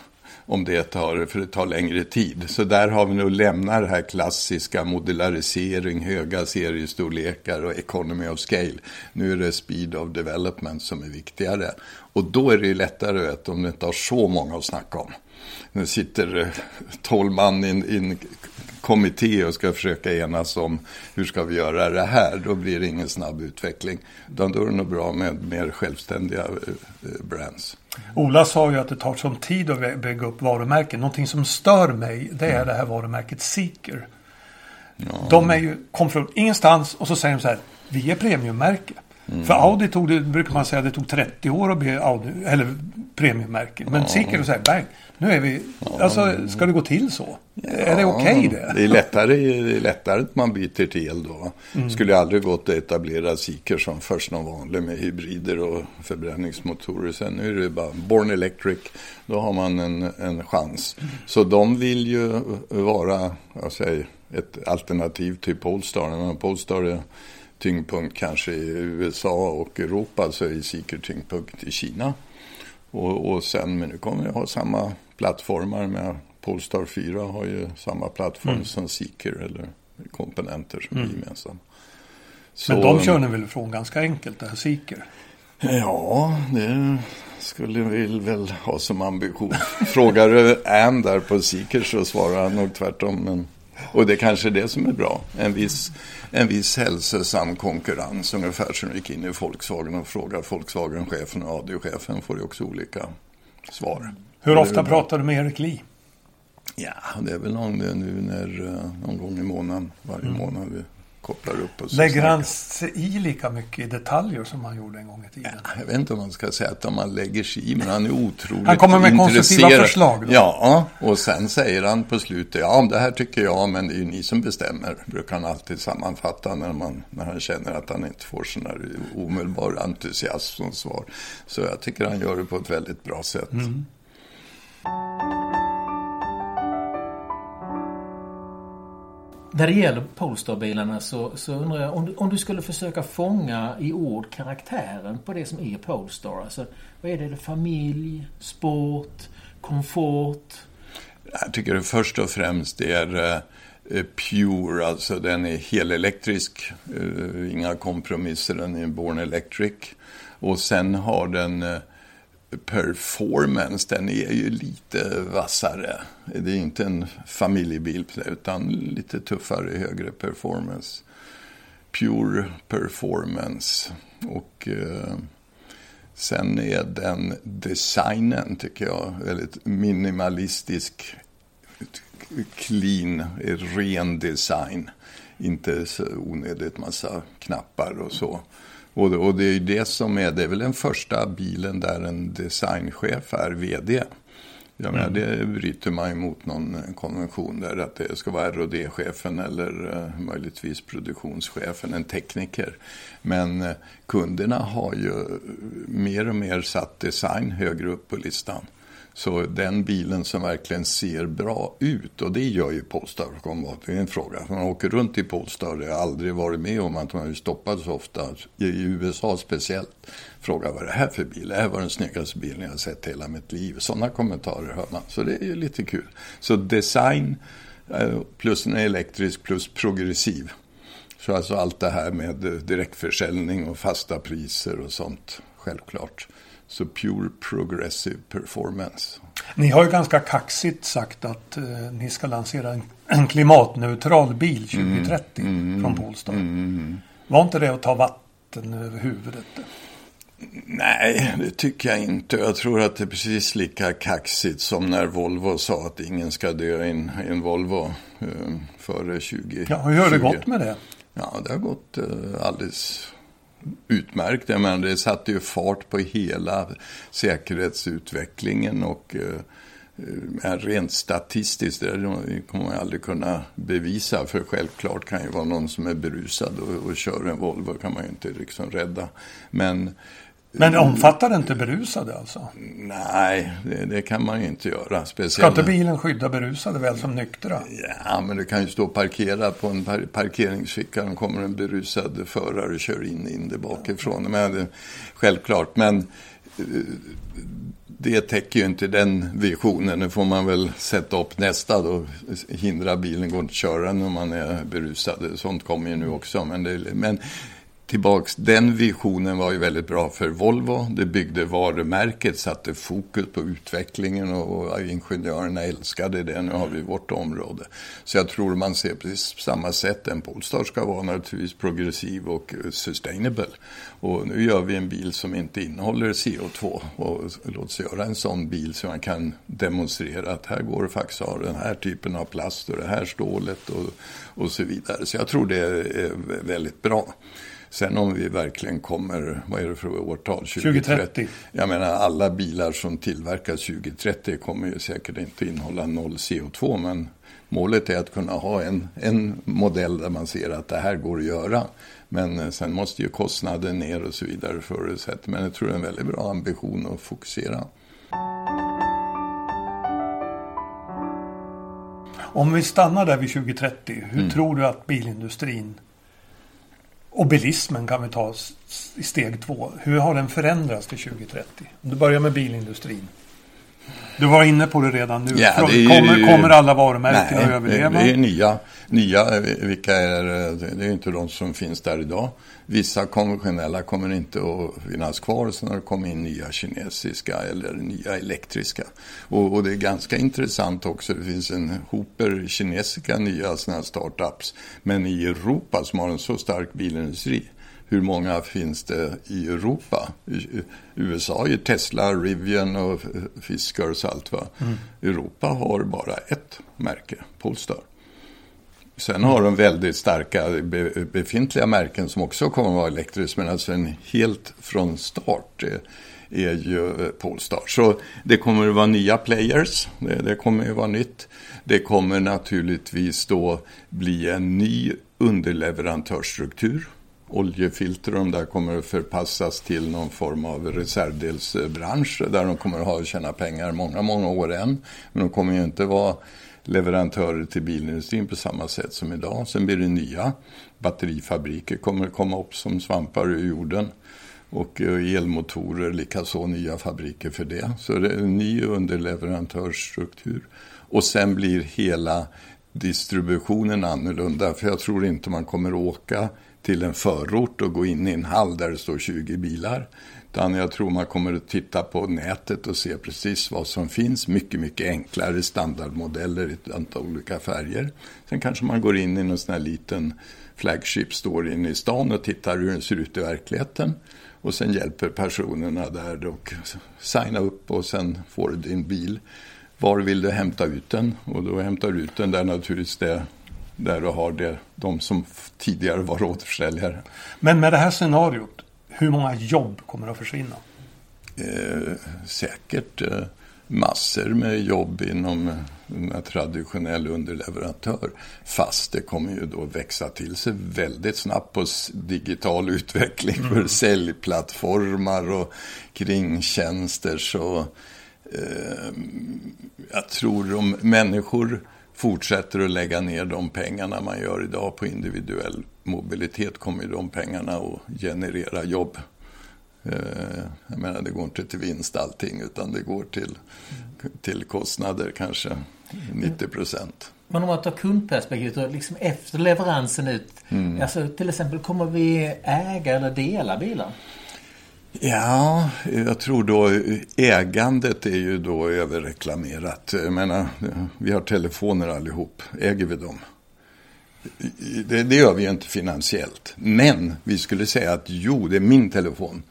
om det tar, för det tar längre tid. Så där har vi nog lämnat det här klassiska modularisering, höga seriestorlekar och economy of scale. Nu är det speed of development som är viktigare. Och då är det ju lättare vet, om det inte har så många att snacka om. Nu sitter eh, tolv man i en kommitté och ska försöka enas om hur ska vi göra det här. Då blir det ingen snabb utveckling. Utan då är det nog bra med mer självständiga eh, eh, brands. Ola sa ju att det tar sån tid att bygga upp varumärken. Någonting som stör mig det är mm. det här varumärket Seeker. Ja. De är ju, kom från ingenstans och så säger de så här. Vi är premiummärke. Mm. För Audi tog det, brukar man säga, det tog 30 år att bli Audi, eller premiummärke. Men ja. Seeker säger bang, nu är vi, ja. alltså ska det gå till så? Ja. Är det okej okay det? Det är, lättare, det är lättare att man byter till el då. Mm. Skulle aldrig gått att etablera Seeker som först någon vanlig med hybrider och förbränningsmotorer. Sen nu är det bara Born Electric, då har man en, en chans. Mm. Så de vill ju vara, jag säger, ett alternativ till Polestar. Polestar är tyngdpunkt kanske i USA och Europa så är Seeker tyngdpunkt i Kina. Och, och sen, men nu kommer vi ha samma plattformar med Polestar 4 har ju samma plattform mm. som Seeker eller komponenter som mm. är gemensamma. Så, men de kör ni väl ifrån ganska enkelt, det här Seeker? Ja, det skulle vi väl ha som ambition. Frågar du Ann där på Seeker så svarar han nog tvärtom. Men, och det är kanske är det som är bra. En viss en viss hälsosam konkurrens. Ungefär som gick in i Volkswagen och frågade Volkswagen-chefen och AD-chefen får ju också olika svar. Hur ofta pratar du med Erik Lee? Ja, det är väl någon, nu när, eh, någon gång i månaden, varje mm. månad kopplar upp oss. Lägger han sig i lika mycket i detaljer som han gjorde en gång i tiden? Ja, jag vet inte om man ska säga att man lägger sig i, men han är otroligt. Han kommer med konstruktiva förslag? Då. Ja, och sen säger han på slutet, ja det här tycker jag, men det är ju ni som bestämmer. Brukar han alltid sammanfatta när, man, när han känner att han inte får sån här omedelbar entusiasm som svar. Så jag tycker han gör det på ett väldigt bra sätt. Mm. När det gäller Polestar-bilarna så, så undrar jag om du, om du skulle försöka fånga i ord karaktären på det som är Polestar. Alltså, vad är det? familj, sport, komfort? Jag tycker det först och främst är eh, Pure, alltså den är helelektrisk. Eh, inga kompromisser, den är Born Electric. Och sen har den eh, performance, den är ju lite vassare. Det är inte en familjebil utan lite tuffare, högre performance. Pure performance. Och eh, sen är den designen, tycker jag, väldigt minimalistisk. Clean, ren design. Inte så onödigt massa knappar och så. Och, och det är ju det som är, det är väl den första bilen där en designchef är vd. Jag menar, mm. det bryter man emot någon konvention där att det ska vara rd chefen eller uh, möjligtvis produktionschefen, en tekniker. Men uh, kunderna har ju mer och mer satt design högre upp på listan. Så den bilen som verkligen ser bra ut, och det gör ju Polestar, det är en fråga. Man åker runt i Polestar, jag har aldrig varit med om att man har stoppat så ofta, i USA speciellt. Fråga vad är det här för bil? Det här var den snyggaste bilen jag har sett i hela mitt liv. Sådana kommentarer hör man, så det är ju lite kul. Så design eh, plus en elektrisk plus progressiv. Så alltså allt det här med eh, direktförsäljning och fasta priser och sånt, självklart. Så Pure Progressive Performance. Ni har ju ganska kaxigt sagt att eh, ni ska lansera en, en klimatneutral bil 2030 mm, mm, från Polestar. Mm, mm, Var inte det att ta vatten över huvudet? Nej, det tycker jag inte. Jag tror att det är precis lika kaxigt som när Volvo sa att ingen ska dö i en, en Volvo eh, före 20. Ja, hur har det gått med det? Ja, det har gått eh, alldeles utmärkt. Jag menar, det satte ju fart på hela säkerhetsutvecklingen och eh, eh rent statistiskt, det kommer man aldrig kunna bevisa. För självklart kan ju vara någon som är berusad och, och kör en Volvo kan man ju inte liksom rädda. Men men omfattar det inte berusade alltså? Nej, det, det kan man ju inte göra. Speciellt... Ska inte bilen skydda berusade väl som nyktra? Ja, men du kan ju stå och parkera på en par parkeringsficka. och kommer en berusad förare och kör in, in det bakifrån. Men, det, självklart, men eh, det täcker ju inte den visionen. Nu får man väl sätta upp nästa då. Hindra bilen går inte att köra när man är berusad. Sånt kommer ju nu också. Men, det, men tillbaks, den visionen var ju väldigt bra för Volvo. Det byggde varumärket, satte fokus på utvecklingen och ingenjörerna älskade det. Nu har vi vårt område. Så jag tror man ser precis på samma sätt. En Polestar ska vara naturligtvis progressiv och eh, sustainable. Och nu gör vi en bil som inte innehåller CO2 och låt oss göra en sån bil så man kan demonstrera att här går det faktiskt att ha den här typen av plast och det här stålet och, och så vidare. Så jag tror det är eh, väldigt bra. Sen om vi verkligen kommer, vad är det för årtal? 2030. 2030. Jag menar alla bilar som tillverkas 2030 kommer ju säkert inte innehålla noll CO2 men målet är att kunna ha en, en modell där man ser att det här går att göra. Men eh, sen måste ju kostnaden ner och så vidare förutsatt. Men jag tror det är en väldigt bra ambition att fokusera. Om vi stannar där vid 2030, hur mm. tror du att bilindustrin och bilismen kan vi ta i steg två. Hur har den förändrats till 2030? Om du börjar med bilindustrin. Du var inne på det redan nu. Ja, det är, kommer, kommer alla varumärken nej, att överleva? Det är nya. nya vilka är, det är inte de som finns där idag. Vissa konventionella kommer inte att finnas kvar. Sen har det kommit in nya kinesiska eller nya elektriska. Och, och, det är ganska intressant också. Det finns en hoper kinesiska nya sådana startups. Men i Europa som har en så stark bilindustri hur många finns det i Europa? I USA är Tesla, Rivian och Fiskars och allt. Va? Mm. Europa har bara ett märke, Polestar. Sen har de väldigt starka befintliga märken som också kommer att vara elektriska. Men alltså en helt från start är, är ju Polestar. Så det kommer att vara nya players. Det, det kommer att vara nytt. Det kommer naturligtvis då bli en ny underleverantörsstruktur oljefilter och de där kommer att förpassas till någon form av reservdelsbransch där de kommer att ha att tjäna pengar många, många år än. Men de kommer ju inte vara leverantörer till bilindustrin på samma sätt som idag. Sen blir det nya batterifabriker kommer att komma upp som svampar ur jorden. Och eh, elmotorer, likaså nya fabriker för det. Så det är en ny underleverantörsstruktur. Och sen blir hela distributionen annorlunda. För jag tror inte man kommer åka till en förort och gå in i en hall där det står 20 bilar. Utan jag tror man kommer att titta på nätet och se precis vad som finns. Mycket, mycket enklare standardmodeller i ett antal olika färger. Sen kanske man går in i någon sån här liten flagship står inne i stan och tittar hur den ser ut i verkligheten. Och sen hjälper personerna där och signa upp och sen får du din bil. Var vill du hämta ut den? Och då hämtar du ut den där naturligtvis det där du har det, de som tidigare var återförsäljare. Men med det här scenariot, hur många jobb kommer att försvinna? Eh, säkert eh, massor med jobb inom en traditionell underleverantör. Fast det kommer ju då växa till sig väldigt snabbt på digital utveckling mm. för säljplattformar och kringtjänster. Så eh, jag tror om människor fortsätter att lägga ner de pengarna man gör idag på individuell mobilitet kommer ju de pengarna att generera jobb. Eh, jag menar, det går inte till vinst allting utan det går till, till kostnader kanske 90 procent. Men om man tar kundperspektivet och liksom efter leveransen ut. Mm. Alltså till exempel kommer vi äga eller dela bilar? Ja, jag tror då ägandet är ju då överreklamerat. Jag menar, vi har telefoner allihop. Äger vi dem? Det, det gör vi ju inte finansiellt. Men vi skulle säga att jo, det är min telefon.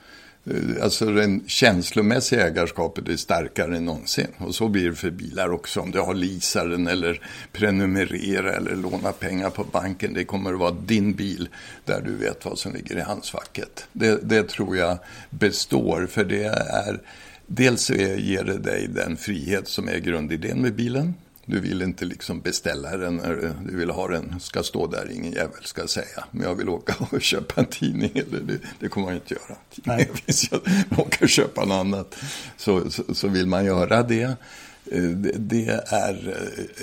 Eh, alltså det känslomässiga ägarskapet är starkare än någonsin. Och så blir det för bilar också. Om du har leasaren eller prenumerera eller låna pengar på banken. Det kommer att vara din bil där du vet vad som ligger i handskfacket. Det, det tror jag består. För det är Dels ger det dig den frihet som är grundidén med bilen. Du vill inte liksom beställa den när du vill ha den, ska stå där, ingen jävel ska säga. Men jag vill åka och köpa en tidning, eller det, det kommer man inte göra. Nej. Finns jag åka och köpa något annat. Så, så, så vill man göra det. Eh, det är,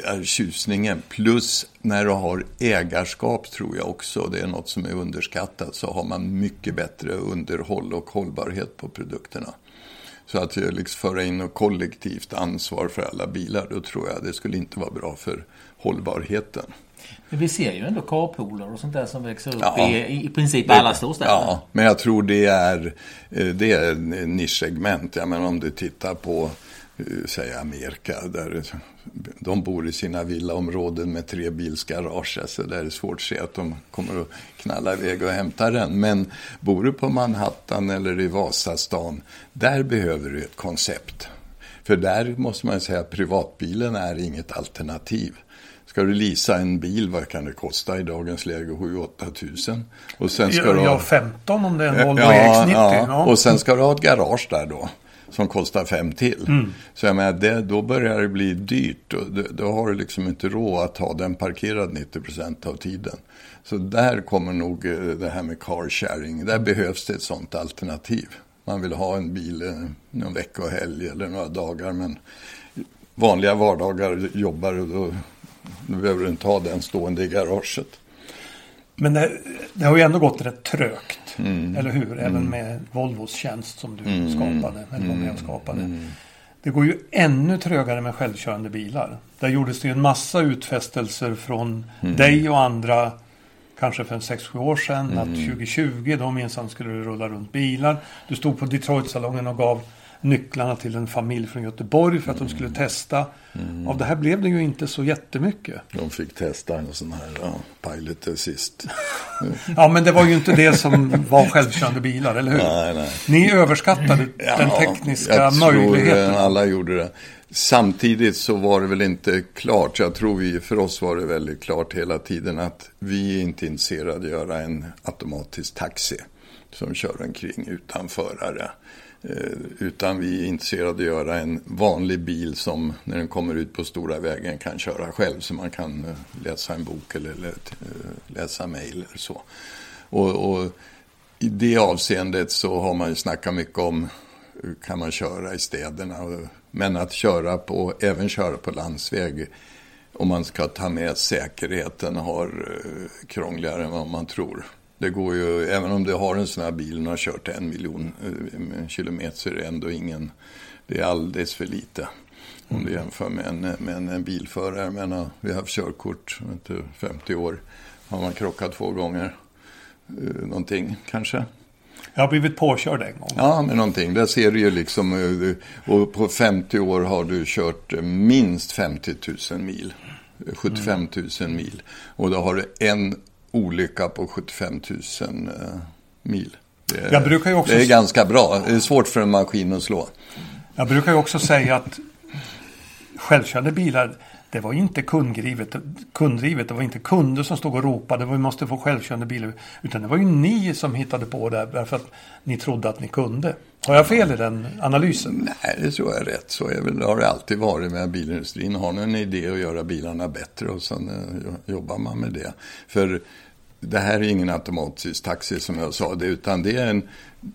är tjusningen. Plus när du har ägarskap tror jag också, det är något som är underskattat, så har man mycket bättre underhåll och hållbarhet på produkterna. Så att liksom föra in något kollektivt ansvar för alla bilar, då tror jag det skulle inte vara bra för hållbarheten. Men vi ser ju ändå carpooler och sånt där som växer upp ja, i, i princip det, alla storstäder. Ja, men jag tror det är, eh, det är nischsegment. Ja, men om du tittar på eh, säg Amerika, där de bor i sina villaområden med tre bilsgarage. Så där är det svårt att se att de kommer att knalla iväg och hämta den. Men bor du på Manhattan eller i Vasastan, där behöver du ett koncept. För där måste man säga att privatbilen är inget alternativ. Ska du lisa en bil, vad kan det kosta i dagens läge? 7-8 tusen. Och sen ska ja, du ha... 15 om det är en Volvo ja, X90. Ja. ja. Och sen ska du ha ett garage där då som kostar fem till. Mm. Så jag menar, det, då börjar det bli dyrt. Och det, då har du liksom inte råd att ha den parkerad 90 procent av tiden. Så där kommer nog eh, det här med car sharing. Där behövs det ett sånt alternativ. Man vill ha en bil eh, någon vecka och helg eller några dagar. Men vanliga vardagar jobbar och då, då behöver du inte ha den stående i garaget. Men det, det, har ju ändå gått rätt trögt. Mm. Eller hur? Även mm. med Volvos tjänst som du mm. skapade. Eller vad mm. skapade. Mm. Det går ju ännu trögare med självkörande bilar. Där gjordes det en massa utfästelser från mm. dig och andra. Kanske för 6-7 år sedan. Att 2020 då minsann skulle det rulla runt bilar. Du stod på Detroit-salongen och gav nycklarna till en familj från Göteborg för att de skulle testa. Mm. Av det här blev det ju inte så jättemycket. De fick testa en sån här ja, Pilot Assist. ja, men det var ju inte det som var självkörande bilar, eller hur? Nej, nej. Ni överskattade ja, den tekniska jag möjligheten. Tror alla gjorde det. Samtidigt så var det väl inte klart. Jag tror vi, för oss var det väldigt klart hela tiden att vi är inte intresserade av att göra en automatisk taxi som kör omkring utan förare. Eh, utan vi är intresserade av att göra en vanlig bil som när den kommer ut på stora vägen kan köra själv. Så man kan eh, läsa en bok eller eh, läsa mejl eller så. Och, och, i det avseendet så har man ju snackat mycket om kan man köra i städerna. Men att köra på, även köra på landsväg om man ska ta med säkerheten har krångligare än vad man tror. Det går ju, även om du har en sån här bil och har kört en miljon eh, kilometer så är det ändå ingen, det är alldeles för lite. Om du jämför med en, med en, bilförare. Menar, vi har haft körkort, inte, 50 år. Har man krockat två gånger, eh, någonting kanske. Jag har blivit påkörd en gång. Ja, men någonting. Där ser du ju liksom, eh, och på 50 år har du kört minst 50 000 mil. 75 000 mil. Och då har du en olycka på 75 000 eh, mil. Det är, också... det är ganska bra. Det är svårt för en maskin att slå. Jag brukar ju också säga att självkörande bilar det var inte kunddrivet, kunddrivet. Det var inte kunder som stod och ropade vi måste få självkörande bilar. Utan det var ju ni som hittade på det därför att ni trodde att ni kunde. Har jag fel i den analysen? Nej, det tror jag är rätt. Så är väl, har det alltid varit med bilindustrin. Har en idé att göra bilarna bättre och sen eh, jobbar man med det. För det här är ingen automatisk taxi som jag sa det, utan det är en,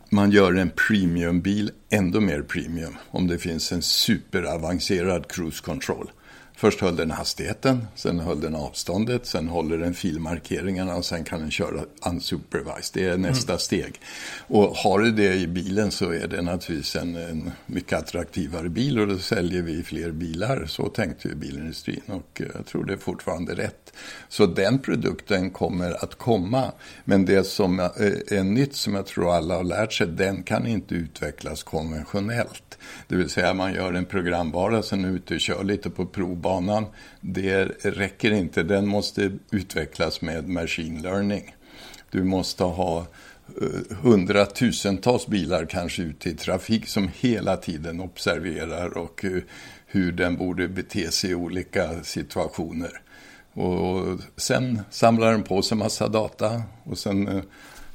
man gör en premiumbil ändå mer premium om det finns en superavancerad cruise control. Först höll den hastigheten, sen höll den avståndet, sen håller den filmarkeringarna och sen kan den köra unsupervised. Det är nästa mm. steg. Och har du det i bilen så är det naturligtvis en, en, mycket attraktivare bil och då säljer vi fler bilar. Så tänkte ju bilindustrin och jag tror det är fortfarande rätt. Så den produkten kommer att komma. Men det som är nytt som jag tror alla har lärt sig, den kan inte utvecklas konventionellt. Det vill säga man gör en programvara, sen är ute och kör lite på provbanan. Det räcker inte, den måste utvecklas med machine learning. Du måste ha eh, hundratusentals bilar kanske ute i trafik som hela tiden observerar och eh, hur den borde bete sig i olika situationer. Och sen samlar den på sig massa data och sen eh,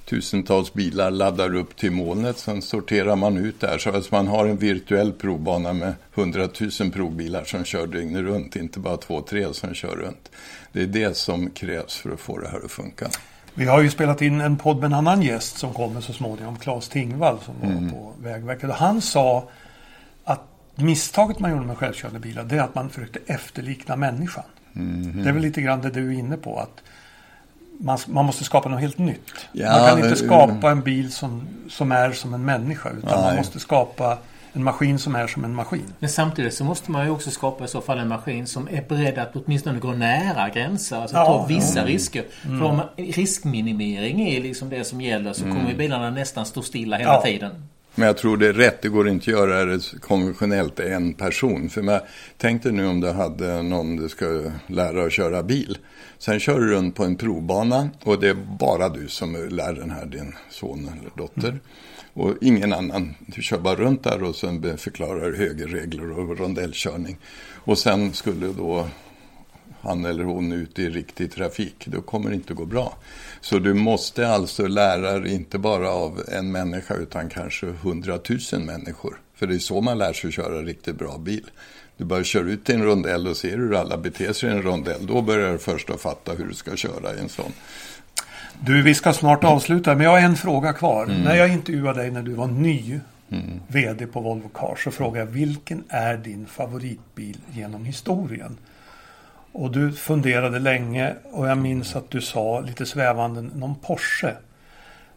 tusentals bilar laddar upp till molnet. Sen sorterar man ut där så att man har en virtuell provbana med hundratusen provbilar som kör dygnet runt. Inte bara två, tre som kör runt. Det är det som krävs för att få det här att funka. Vi har ju spelat in en podd med en annan gäst som kommer så småningom, Claes Tingvall som var Mm. på Vägverket. Och han sa att misstaget man gjorde med självkörande bilar det är att man försökte efterlikna människan. Mm. Det är väl lite grann det du är inne på. att man, man måste skapa något helt nytt. Ja, man kan inte skapa en bil som, som är som en människa. Utan man Nej. måste skapa en maskin som är som en maskin. Men samtidigt så måste man ju också skapa i så fall en maskin som är beredd att åtminstone gå nära gränser. Alltså Ja, ta vissa Mm. risker. För om riskminimering är liksom det som gäller så kommer ju bilarna nästan stå stilla hela Ja. tiden. Men jag tror det är rätt, det går inte att göra det konventionellt en person. För man, tänk dig nu om du hade någon du ska lära att köra bil. Sen kör du runt på en provbana och det är bara du som lär den här, din son eller dotter. Och ingen annan. Du kör bara runt där och sen förklarar högerregler och rondellkörning. Och sen skulle då han eller hon ut i riktig trafik, då kommer det inte gå bra. Så du måste alltså lära dig inte bara av en människa utan kanske hundratusen människor. För det är så man lär sig köra riktigt bra bil. Du bara kör ut i en rondell och ser hur alla beter sig i en rondell. Då börjar du först att fatta hur du ska köra i en sån. Du, vi ska snart avsluta, men jag har en fråga kvar. Mm. När jag intervjuade dig när du var ny VD på Volvo Cars så frågade jag vilken är din favoritbil genom historien? Och du funderade länge och jag minns att du sa lite svävande någon Porsche.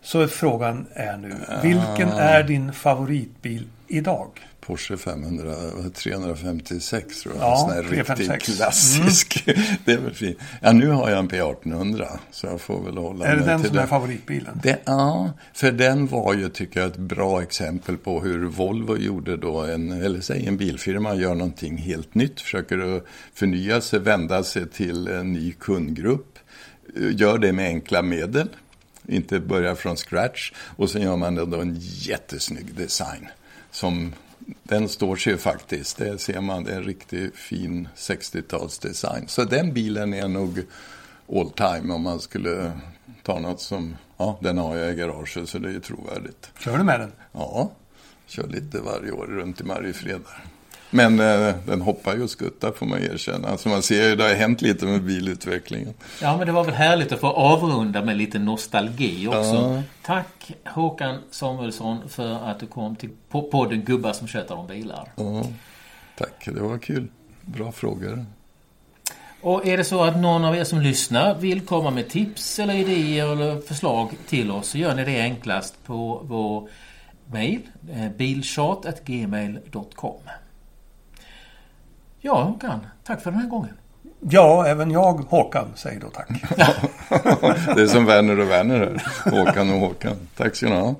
Så frågan är nu, vilken Ah. är din favoritbil idag? Porsche 500, 356 tror jag. Ja, en sån här 356. riktigt klassisk. Det är väl fint. Ja, nu har jag en P1800 så jag får väl hålla Är det den som är favoritbilen? Det, ja, för den var ju, tycker jag, ett bra exempel på hur Volvo gjorde då, en, eller säg en bilfirma gör någonting helt nytt, försöker att förnya sig, vända sig till en ny kundgrupp, eh, gör det med enkla medel, inte börja från scratch, och sen gör man då en jättesnygg design. Som, den står sig ju faktiskt, det ser man, det är en riktigt fin 60-talsdesign. Så den bilen är nog all time om man skulle ta något som, ja den har jag i garaget så det är ju trovärdigt. Kör du med den? Ja, kör lite varje år runt i Mariefred. Men eh, den hoppar ju och skuttar får man erkänna. Alltså man ser ju, det har hänt lite med bilutvecklingen. Ja, men det var väl härligt att få avrunda med lite nostalgi också. Ja. Tack Håkan Samuelsson för att du kom till po- podden Gubbar som tjötar om bilar. Ja, tack, det var kul. Bra frågor. Och är det så att någon av er som lyssnar vill komma med tips eller idéer eller förslag till oss så gör ni det enklast på vår mail eh, biltjat.gmail.com Ja, Håkan. Tack för den här gången. Ja, även jag, Håkan, säger då tack. Det är som Werner och Werner här. Håkan och Håkan. Tack ska ni ha.